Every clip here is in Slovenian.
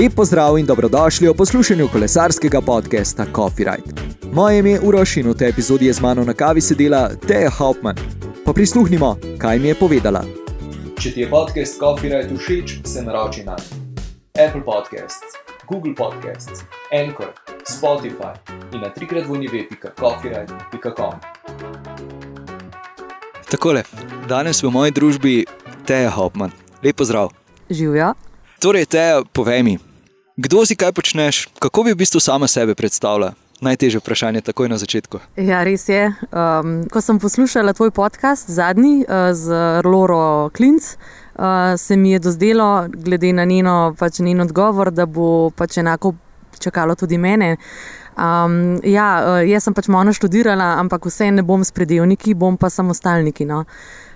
Lep pozdrav in dobrodošli v poslušanju kolesarskega podcasta Coffee Ride. Moje ime je Uroš in v tej epizodi je z mano na kavi sedela Teja Hauptmann. Pa prisluhnimo, kaj mi je povedala. Če ti je podcast Coffee Ride všeč, se naroči na Apple Podcasts, Google Podcasts, Anchor, Spotify in na trikrat vojnive.coffeeride.com. Takole, danes v moji družbi Teja Hauptmann. Lep pozdrav. Živijo. Torej, Teja, povej mi, kdo si kaj počneš, kako bi v bistvu sama sebe predstavljala? Najtežje vprašanje, takoj na začetku. Ja, res je. Um, ko sem poslušala tvoj podcast, zadnji uh, z Loro Klinc, uh, se mi je dozdelo, glede na njeno, pač njen odgovor, da bo pač enako čakalo tudi mene. Um, ja, uh, jaz sem pač malo študirala, ampak vse ne bom s predeljniki, bom pa samostalniki. No.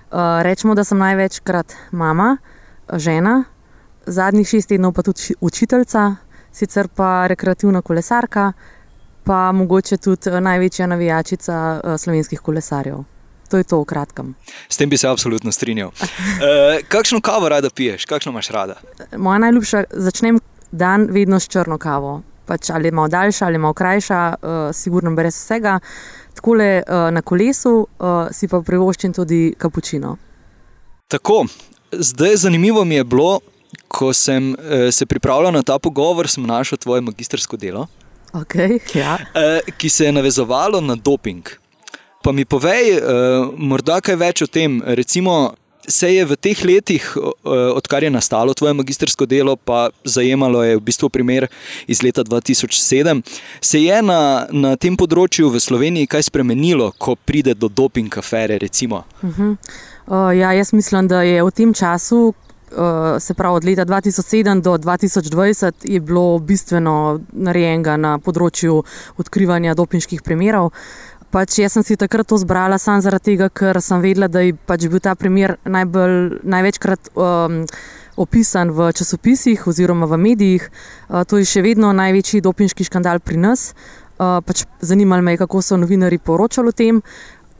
Uh, rečemo, da sem največkrat mama, žena, zadnjih šest tednov pa tudi učiteljica, sicer pa rekreativna kolesarka, pa mogoče tudi eh, največja navijačica eh, slovenskih kolesarjev. To je to v kratkem. S tem bi se absolutno strinjal. E, kakšno kavo rada piješ, kakšno imaš rada? Moja najljubša, začnem dan vedno s črno kavo. Pač ali malo daljša ali malo krajša, uh, sigurno brez vsega. Tako le uh, na kolesu uh, si pa privoščim tudi kapučino. Tako, zdaj zanimivo mi je bilo, ko sem uh, se pripravljal na ta pogovor, sem našel tvoje magistrsko delo, okay, ja. uh, ki se je navezovalo na doping. Pa mi povej, uh, morda kaj več o tem. Recimo, se je v teh letih, odkar je nastalo tvoje magistrsko delo, pa zajemalo je v bistvu primer iz leta 2007, se je na, na tem področju v Sloveniji kaj spremenilo, ko pride do doping afere? Uh -huh. uh, ja, jaz mislim, da je v tem času, se pravi od leta 2007 do 2020, je bilo bistveno narejenega na področju odkrivanja dopinških primerov. Pač jaz sem si takrat to zbrala samo zaradi tega, ker sem vedela, da je pač bil ta primer najbolj, največkrat um, opisan v časopisih oziroma v medijih. Uh, to je še vedno največji dopinški škandal pri nas. Uh, pač zanimalo me je, kako so novinari poročali o tem.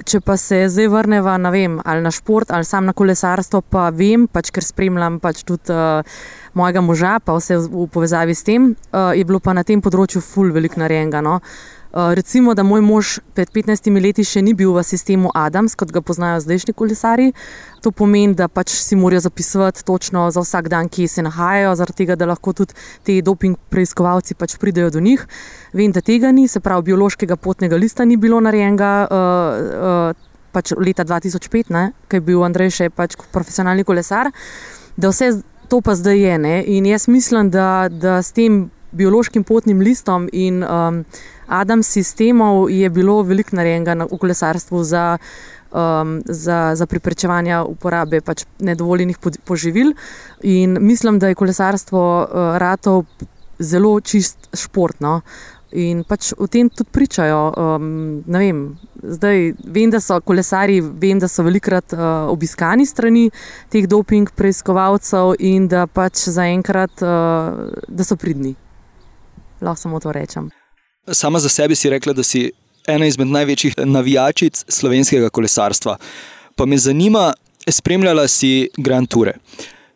Če pa se zdaj vrnemo ali na šport ali sam na kolesarstvo, pa vem, pač, ker spremljam pač tudi uh, mojega moža, pa vse v, v povezavi s tem, uh, je bilo pa na tem področju ful veliko narejenega. No? Uh, recimo, da moj mož pred 15 leti še ni bil v sistemu Adams, kot ga poznajo zdajšnji kolesari. To pomeni, da pač si morajo zapisovati točno za vsak dan, kje se nahajajo, zaradi tega, da lahko tudi ti doping preiskovalci pač pridejo do njih. Vem, da tega ni, se pravi, biološkega potnega lista ni bilo narejenega. Uh, uh, Pač leta 2005, ko je bil Andrej še pač profesionalni kolesar, da vse to pa zdaj je. Ne? In jaz mislim, da, da s tem biološkim potnim listom in um, Adam sistemov je bilo veliko narejenega v kolesarstvu za, um, za, za preprečevanje uporabe pač nedovoljenih poživil. In mislim, da je kolesarstvo uh, rato zelo čist športno. In pač o tem tudi pričajo. Um, vem, zdaj, vem, da so kolesari, vem, da so velikrat uh, obiskani strani teh doping preiskovalcev in da pač zaenkrat uh, so pridni. Lahko samo to rečem. Sama za sebe si rekla, da si ena izmed največjih navijačic slovenskega kolesarstva. Pa me zanima, spremljala si Grand Tour.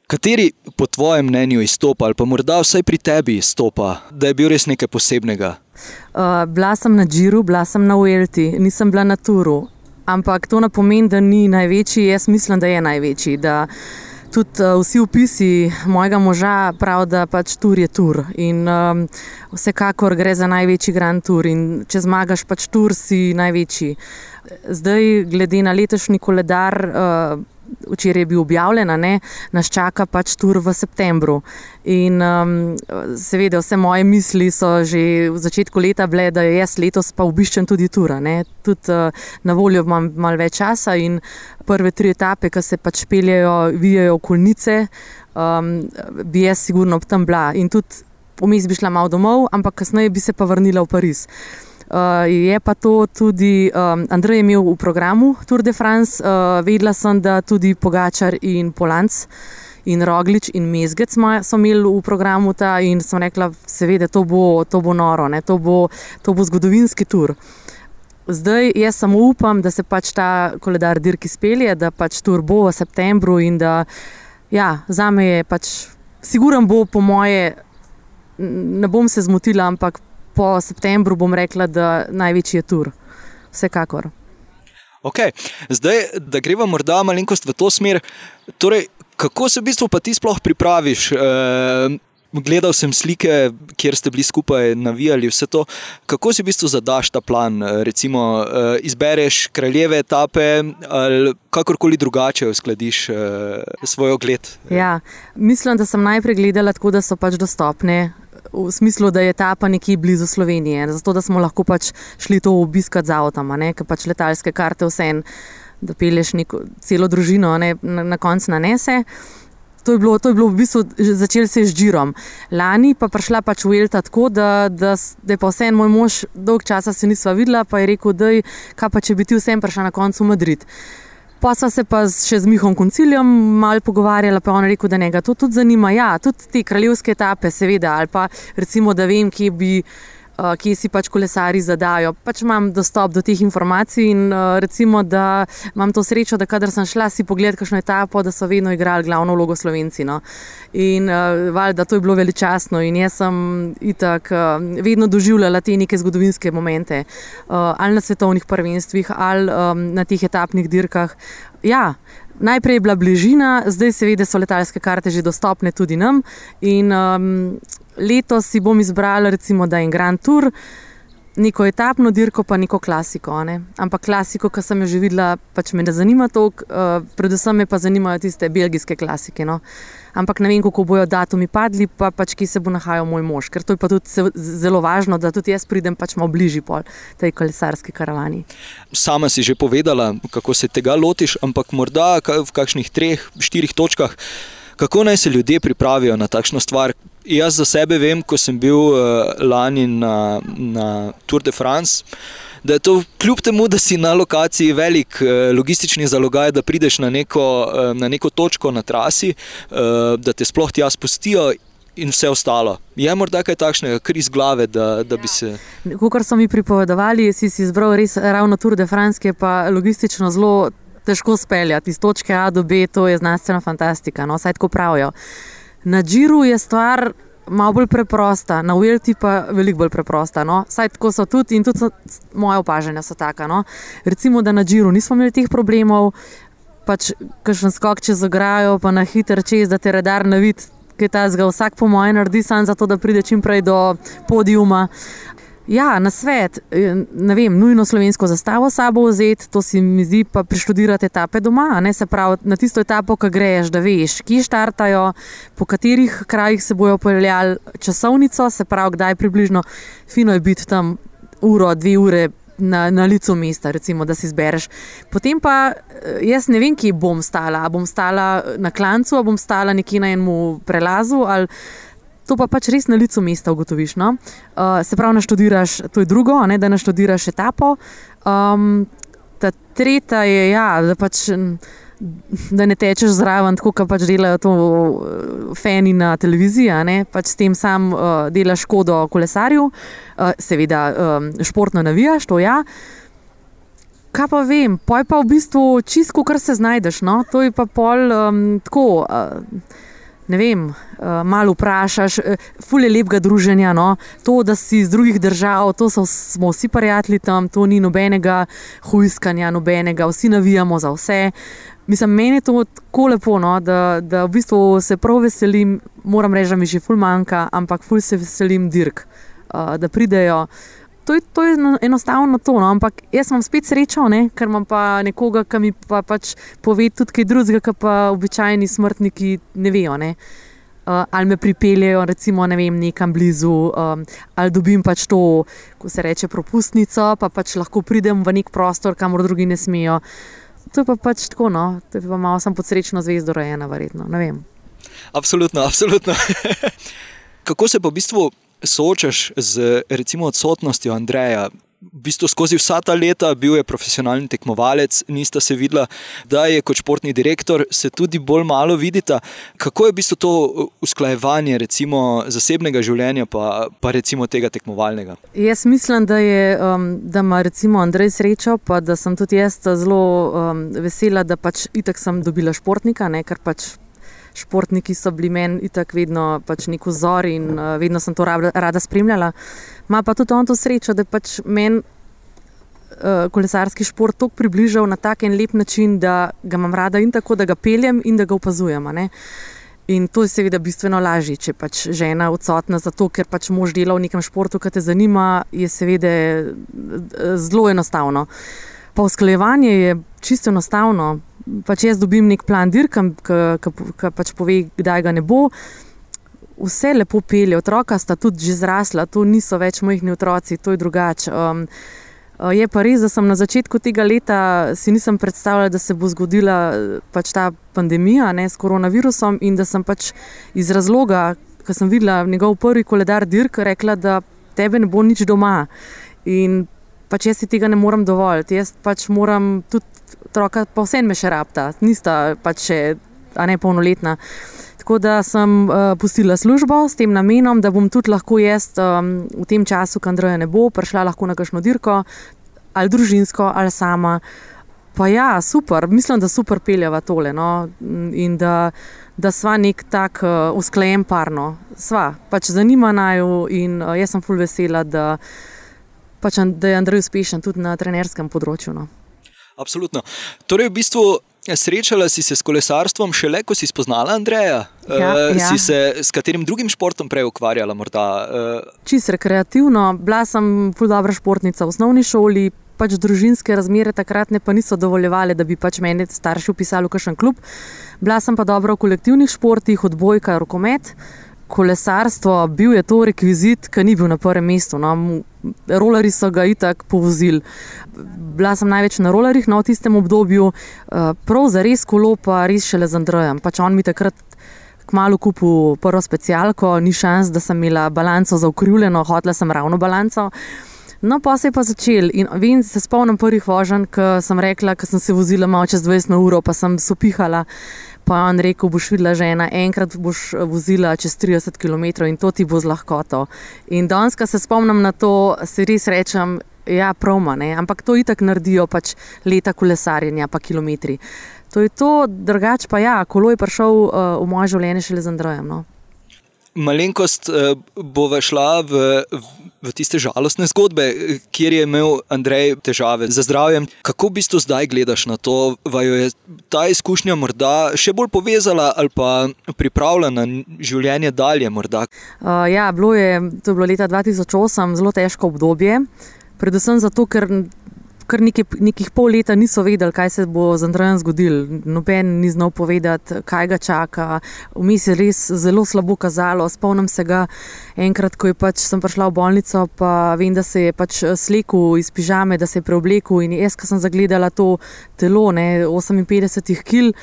Kateri po tvojem mnenju izstopa, ali pa morda vsaj pri tebi izstopa, da je bil res nekaj posebnega? Uh, bila sem na Džiru, bila sem na Uelti, nisem bila na Turu. Ampak to ne pomeni, da ni največji, jaz mislim, da je največji. Da tudi uh, vsi opisi mojega moža pravijo, da pač tur je tur. In um, vsekakor gre za največji grand tour. In če zmagaš, pač tur si največji. Zdaj, glede na letošnji koledar. Uh, včeraj je bil objavljen, ne, nas čaka pač tur v septembru. In um, seveda, vse moje misli so že v začetku leta bile, da jaz letos pa obiščem tudi tura. Tudi uh, na voljo imam malo več časa in prve tri etape, ki se pač peljejo, vijajo okolnice, um, bi jaz sigurno tam bila. In tudi vmes bi šla malo domov, ampak kasneje bi se pa vrnila v Pariz. Je pa to tudi um, Andrej imel v programu Tour de France. Uh, vedela sem, da tudi Pogačar in Polanc in Roglič in Mezgec so imeli v programu ta in sem rekla, seveda, to bo, to bo noro, to bo, to bo zgodovinski tur. Zdaj jaz samo upam, da se pač ta koledar dirki spelje, da pač tur bo v septembru in da ja, za me je pač, siguren bo po moje ne bom se zmotila, ampak po septembru bom rekla, da največji je tur. Vsekakor. Okay. Zdaj, da greva morda malenkost v to smer. Torej, kako se v bistvu pa ti sploh pripraviš? E, Gledal sem slike, kjer ste bili skupaj, navijali vse to. Kako si v bistvu zadaš ta plan? Recimo, eh, izbereš kraljeve etape ali kakorkoli drugače uskladiš eh, svoj ogled? Ja, mislim, da sem najprej gledala tako, da so pač dostopne. V smislu, da je ta pa nekje blizu Slovenije, zato da smo lahko pač šli to obiskati z avtom, ker pač letalske karte vse en, da peleš neko celo družino, ne, na, na koncu nanese. To je bilo, to je bilo v bistvu začelo se z Džirom. Lani pa prišla pač v Elta tako, da, da, da je pa vse en moj mož, dolg časa se nisva videla, pa je rekel, da je, kaj pa če bi ti vsem prišla na koncu v Madrid. Pa sva se pa še z Mihom Koncilijem malo pogovarjala, pa je on rekel, da njega to tudi zanima. Ja, tudi te kraljevske etape, seveda, ali pa recimo, da vem, kje bi. Eh, kje si pač kolesari zadajo. Pač imam dostop do teh informacij in uh, recimo, da imam to srečo, da kadar sem šla si pogled kakšno etapo, da so vedno igrali glavno vlogo Slovenci. No. In uh, valjda to je bilo veličastno in jaz sem itak uh, vedno doživljala te neke zgodovinske momente, uh, ali na svetovnih prvenstvih, ali um, na teh etapnih dirkah. Ja, najprej je bila bližina, zdaj seveda so letalske karte že dostopne tudi nam. In, um, letos si bom izbrala, recimo, da je Grand Tour, neko etapno dirko, pa neko klasiko. Ne? Ampak klasiko, ki sem jo že videla, pač me ne zanima toliko, uh, predvsem me pa zanimajo tiste belgijske klasike. No? Ampak ne vem, kako bojo datumi padli, pa pač kje se bo nahajal moj mož, ker to je pa tudi zelo važno, da tudi jaz pridem pač malo bližje pol tej kolesarski karavani. Sama si že povedala, kako se tega lotiš, ampak morda v kakšnih treh, štirih točkah kako naj se ljudje pripravijo na takšno stvar. Jaz za sebe vem, ko sem bil uh, lani na, na Tour de France. Da je to kljub temu, da si na lokaciji velik eh, logistični zalogaj, da prideš na neko, eh, na neko točko na trasi, da te sploh tja spustijo. In vse ostalo. Je morda kaj takšnega, kar iz glave, da, da bi se. Kot so mi pripovedovali, si, si izbral res ravno Tour de France, ki je pa logistično zelo težko speljati iz točke A do B, to je znanstvena fantastika, no, saj tako pravijo. Na Džiru je stvar malo bolj preprosta, na Uelti pa veliko bolj preprosta. No. Saj tako so tudi in tudi so, moje opažanja so taka. No. Recimo, da na Džiru nismo imeli teh problemov, pač kakšen skok čez ograjo, pa na hiter čez, da te redar ne vidi. Ta zga vsak po mojem naredi, samo zato, da pride čim prej do podiuma. Ja, na svet, eh, ne vem, nujno slovensko zastavo sabo vzeti, to se mi zdi, pa preštudirati etape doma. Ne, se pravi, na tisto etapo, ki greš, da veš, kje štartajo, po katerih krajih se bojo peljali časovnico, se pravi, kdaj približno fino je biti tam uro, dve ure. Na, na licu mesta, recimo, da si izbereš. Potem pa eh, jaz ne vem, kje bom stala. Ali bom stala na klancu, ali bom stala nekje na enem prelazu, ali To pa pač res na licu mesta ugotoviš. No? Uh, se pravi, naštudiraš, to je drugo, ne, da naštudiraš etapo. Um, ta tretja je, ja, da, pač, da ne tečeš zraven, tako kot pač delajo to uh, fani na televiziji, pač s tem sam uh, delaš škodo kolesarju, uh, seveda um, športno navijaš, to ja. Kaj pa vem, poj pa v bistvu čisto, kar se znajdeš. No? To je pa pol um, tako. Uh, ne vem, uh, malo vprašaš, uh, fulje lepega druženja. No? To, da si iz drugih držav, to so, smo vsi prijatelji tam, to ni nobenega hujskanja, nobenega, vsi navijamo za vse. Mislim, meni je to tako lepo, no? da, da v bistvu se prav veselim, moram reči, da mi že ful manjka, ampak ful se veselim dirk, uh, da pridejo to je, to je enostavno to. No? Ampak jaz imam spet srečo, ne? ker imam pa nekoga, ki mi pa pač pove tudi kaj drugega, kar pa običajni smrtniki ne vejo. Ne? Uh, ali me pripeljejo, recimo, ne vem, nekam blizu, um, ali dobim pač to, ko se reče, propustnico, pa pač lahko pridem v nek prostor, kamor drugi ne smejo. To je pa pač tako, no, to je pa malo sem pod srečno zvezdo rojena, verjetno. Absolutno, absolutno. Kako se pa v bistvu soočaš z recimo odsotnostjo Andreja. V bistvu skozi vsa ta leta bil je profesionalni tekmovalec, nista se videla, da je kot športni direktor, se tudi bolj malo vidita. Kako je v bistvu to usklajevanje recimo, zasebnega življenja, pa, pa recimo tega tekmovalnega? Jaz mislim, da, je, um, da ima recimo Andrej srečo, pa da sem tudi jaz zelo um, vesela, da pač itak sem dobila športnika, ne, ker pač športniki so bili meni itak vedno pač nek vzor in uh, vedno sem to rada, rada spremljala. Ma pa tudi on to srečo, da pač meni uh, kolesarski šport tako približal na tak en lep način, da ga imam rada in tako, da ga peljem in da ga opazujem. In to je seveda bistveno lažje, če pač žena odsotna zato, ker pač mož dela v nekem športu, ki te zanima, je seveda eh, zelo enostavno. Pa usklajevanje je čisto enostavno. Pač jaz dobim nek plan dirkam, ki pač pove, kdaj ga ne bo. Vse lepo pelje, otroka sta tudi že zrasla, to niso več mojih otroci, to je drugače. Um, Eh, je pa res, da sem na začetku tega leta si nisem predstavljala, da se bo zgodila eh, pač ta pandemija ne, s koronavirusom in da sem pač iz razloga, ker sem videla njegov prvi koledar dirk, rekla, da tebe ne bo nič doma. In pač jaz si tega ne morem dovoliti, jaz pač moram tudi otroka, pa vse me še rabta, nista pač še, a ne polnoletna. Tako da sem uh, pustila službo s tem namenom, da bom tudi lahko jaz um, v tem času, ko Andreja ne bo, prišla lahko na kakšno dirko, ali družinsko, ali sama. Pa ja, super, mislim, da super peljeva tole. No? In da, da sva nek tak uh, usklajen parno. Sva, pač zanima naju in uh, jaz sem full vesela, da, pač, da je Andrej uspešen tudi na trenerskem področju. No? Absolutno. Torej, v bistvu Srečala si se s kolesarstvom šele, ko si spoznala Andreja? Ja, uh, ja. Si se s katerim drugim športom prej ukvarjala? Uh... Čist rekreativno. Bila sem zelo dobra športnica v osnovni šoli. Pač družinske razmere takrat ne pa niso dovoljevale, da bi pač meni starši upisali v kakšen klub. Bila sem pa dobra v kolektivnih športih, odbojka, rokomet kolesarstvo, bil je to rekvizit, ki ni bil na prvem mestu. No. Rolari so ga itak povozili. Bila sem največ na rolerjih no, v tistem obdobju, eh, prav za res kolo, pa res šele z Androjem. Pač on mi takrat kmalo kupil prvo specialko, ni šans, da sem imela balanco zaukrivljeno, hotela sem ravno balanco. No, pa se je pa začel in vem, se spomnim prvih vožen, ki sem rekla, ker sem se vozila malo čez 20 ur, pa sem sopihala. Pa je on rekel, boš videla žena, enkrat boš eh, vozila čez 30 km in to ti bo z lahkoto. In danes, ko se spomnim na to, si res rečem, ja, proma, ne? ampak to itak naredijo pač leta kolesarjenja, pa kilometri. To je to, drugače pa ja, kolo je prišel uh, v moje življenje šele z Androjem. No? Malenkost uh, bo šla v, v v tiste žalostne zgodbe, kjer je imel Andrej težave z zdravjem. Kako v bistvu zdaj gledaš na to? Vajo je ta izkušnja morda še bolj povezala ali pa pripravljena na življenje dalje? Uh, ja, bilo je, to je bilo leta 2008 zelo težko obdobje. Predvsem zato, ker kar nekaj, nekih pol leta niso vedeli, kaj se bo z Andrejem zgodilo. Noben ni znal povedati, kaj ga čaka. Vmes je res zelo slabo kazalo. Spomnim se ga enkrat, ko pač sem prišla v bolnico, pa vem, da se je pač slekel iz pižame, da se je preoblekel in jaz, ki sem zagledala to telo, ne 58 kg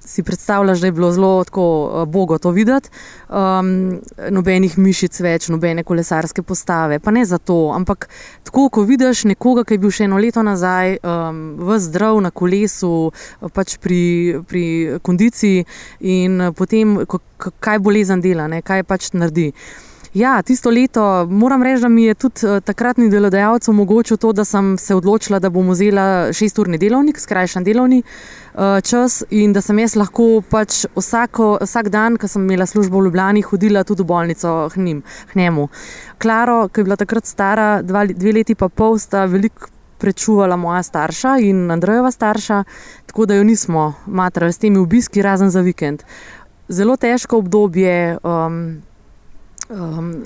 si predstavljaš, da je bilo zelo tako eh, bogo to videti. Um, nobenih mišic več, nobene kolesarske postave, pa ne zato, ampak tako, ko vidiš nekoga, ki je bil še eno leto nazaj, um, v zdrav na kolesu, pač pri, pri kondiciji in potem, kaj bolezen dela, ne, kaj pač naredi. Ja, tisto leto moram reči, da mi je tudi uh, takratni delodajalec omogočil to, da sem se odločila, da bom vzela šesturni delovnik, skrajšan delovni uh, čas in da sem jaz lahko pač vsako, vsak dan, ko sem imela službo v Ljubljani, hodila tudi v bolnico k, njim, k njemu. Klaro, ki je bila takrat stara, dva, dve leti pa pol, sta veliko. Prečuvala moja starša in Andrejeva starša, tako da jo nismo matrali s temi obiski, razen za vikend. Zelo težko obdobje, um, Um,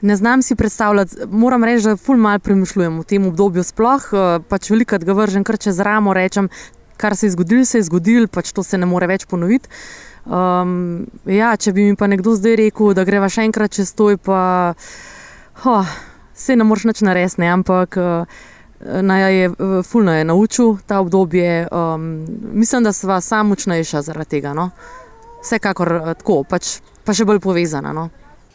ne znam si predstavljati, moram reči, da ful mal premišljujem v tem obdobju. Sploh uh, pač veliko ga vržem kar čez ramo, rečem, kar se je zgodilo, se je zgodilo, pač to se ne more več ponoviti. Um, ja, če bi mi pa nekdo zdaj rekel, da greva še enkrat čez to, pa oh, se ne moreš nič narediti, ampak. Uh, Naj je fulno je naučil ta obdobje. Um, mislim, da sva samo močnejša zaradi tega. No? Vsekakor tako, pač, pa še bolj povezana. No?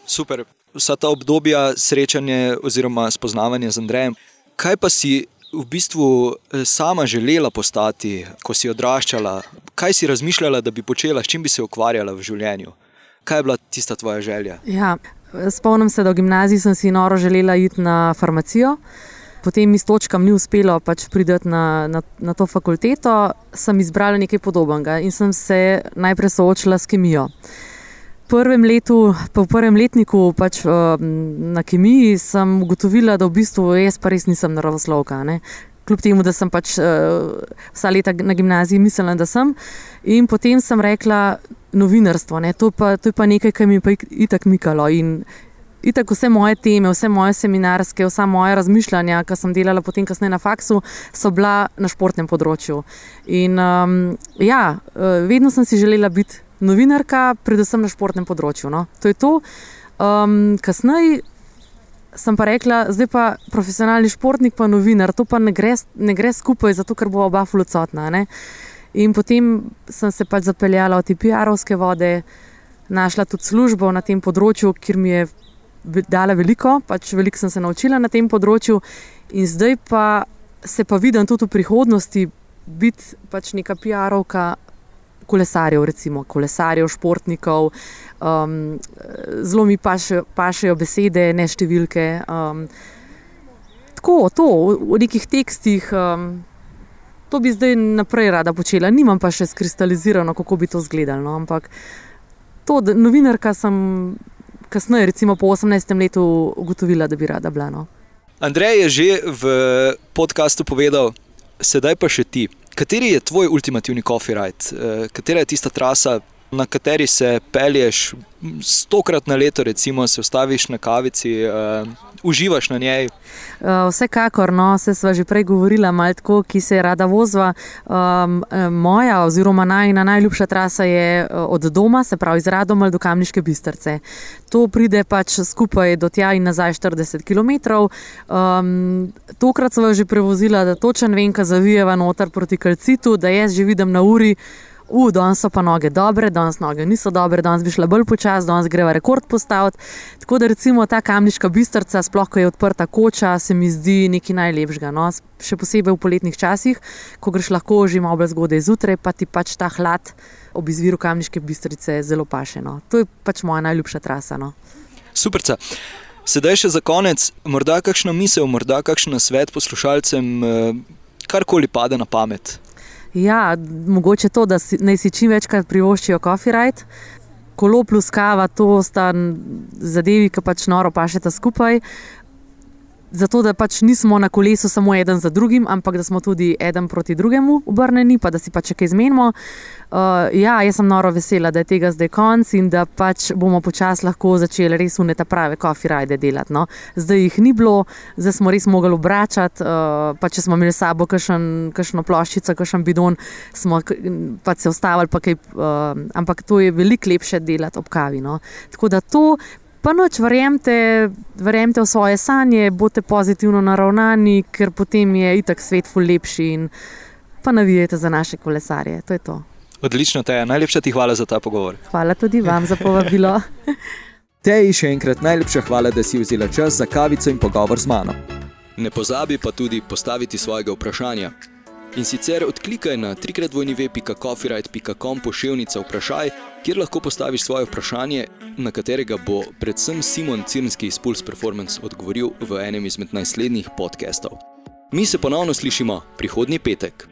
Super. Vsa ta obdobja srečanja oziroma spoznavanja z Andrejem. Kaj pa si v bistvu eh, sama želela postati, ko si odraščala? Kaj si razmišljala, da bi počela, s čim bi se ukvarjala v življenju? Kaj je bila tista tvoja želja? Ja, spomnim se, da v gimnaziji sem si noro želela iti na farmacijo. potem mi s točkami ni uspelo pač priti na, na, na to fakulteto, sem izbrala nekaj podobnega in sem se najprej soočila s kemijo. Prvem letu, po prvem letniku pač, na kemiji sem ugotovila, da v bistvu jaz pa res nisem naravoslovka. Ne? Kljub temu, da sem pač vsa leta na gimnaziji mislila, da sem. In potem sem rekla novinarstvo. To, pa, to je pa nekaj, kar mi je itak mikalo. In Itak vse moje teme, vse moje seminarske, vsa moja razmišljanja, ki sem delala potem kasneje na faksu, so bila na športnem področju. In um, ja, eh, vedno sem si želela biti novinarka, predvsem na športnem področju. No. To je to. Um, kasneje sem pa rekla, zdaj pa profesionalni športnik, pa novinar, to pa ne gre, ne gre skupaj, zato ker bo oba flucotna. Ne. In potem sem se pač zapeljala v te PR-ovske vode, našla tudi službo na tem področju, kjer mi je dala veliko, pač veliko sem se naučila na tem področju, in zdaj pa se pa vidim tudi v prihodnosti biti pač neka PR-ovka kolesarjev, recimo kolesarjev, športnikov. Um, zelo mi pašejo, pašejo besede, ne številke. Um, tako, to v nekih tekstih. Um, To bi zdaj naprej rada počela, nimam pa še skristalizirano, kako bi to izgledalo. No? Ampak to, novinarka sem kasneje, recimo po 18 letu, ugotovila, da bi rada bila. No. Andrej je že v podkastu povedal, sedaj pa še ti. Kateri je tvoj ultimativni coffee ride, eh, katera je tista trasa, na kateri se pelješ stokrat na leto, recimo se ustaviš na kavici, uh, uživaš na njej. Uh, vsekakor, no, se sva že prej govorila, malo tako, ki se rada vozva. Um, moja, oziroma najna najljubša trasa je od doma, se pravi iz Radoma do Kamniške bistrce. To pride pač skupaj do tja in nazaj 40 km. Um, tokrat sva že prevozila, da točen vem, kaj zavijeva noter proti Kalcitu, da jaz že vidim na uri uh, danes so pa noge dobre, danes noge niso dobre, danes bi šla bolj počasi, danes greva rekord postaviti. Tako da recimo ta kamniška bistrca, sploh ko je odprta koča, se mi zdi nekaj najlepšega. No? Še posebej v poletnih časih, ko greš lahko že malo zgodaj zjutraj, pa ti pač ta hlad ob izviru kamniške bistrice zelo pašeno. To je pač moja najljubša trasa. No? Super. Sedaj še za konec, morda kakšna misel, morda kakšen svet poslušalcem, eh, karkoli pade na pamet. Ja, mogoče to, da si, naj si čim večkrat privoščijo ride. Kolo plus kava, to sta zadevi, ki pač noro pašeta skupaj zato da pač nismo na kolesu samo eden za drugim, ampak da smo tudi eden proti drugemu obrnjeni, pa da si pač kaj izmenimo. Uh, ja, jaz sem noro vesela, da je tega zdaj konc in da pač bomo počasi lahko začeli res unete prave coffee ride delati. No. Zdaj jih ni bilo, zdaj smo res mogli obračati. Uh, pa če smo imeli sabo kakšno ploščico, kakšen bidon, smo pač se ustavili. Pa kaj, uh, ampak to je veliko lepše delati ob kavi. No. Tako da to Pa noč, verjemite, verjemite v svoje sanje, bodite pozitivno naravnani, ker potem je itak svet ful lepši in pa navijete za naše kolesarje. To je to. Odlično, te je. Najlepša ti hvala za ta pogovor. Hvala tudi vam za povabilo. Tej še enkrat najlepša hvala, da si vzela čas za kavico in pogovor z mano. Ne pozabi pa tudi postaviti svojega vprašanja. In sicer odklikaj na trikratvojnive.coffeeright.com pošiljnica vprašaj, kjer lahko postaviš svoje vprašanje, na katerega bo predvsem Simon Cirnski iz Pulse Performance odgovoril v enem izmed naslednjih podcastov. Mi se ponovno slišimo prihodnji petek.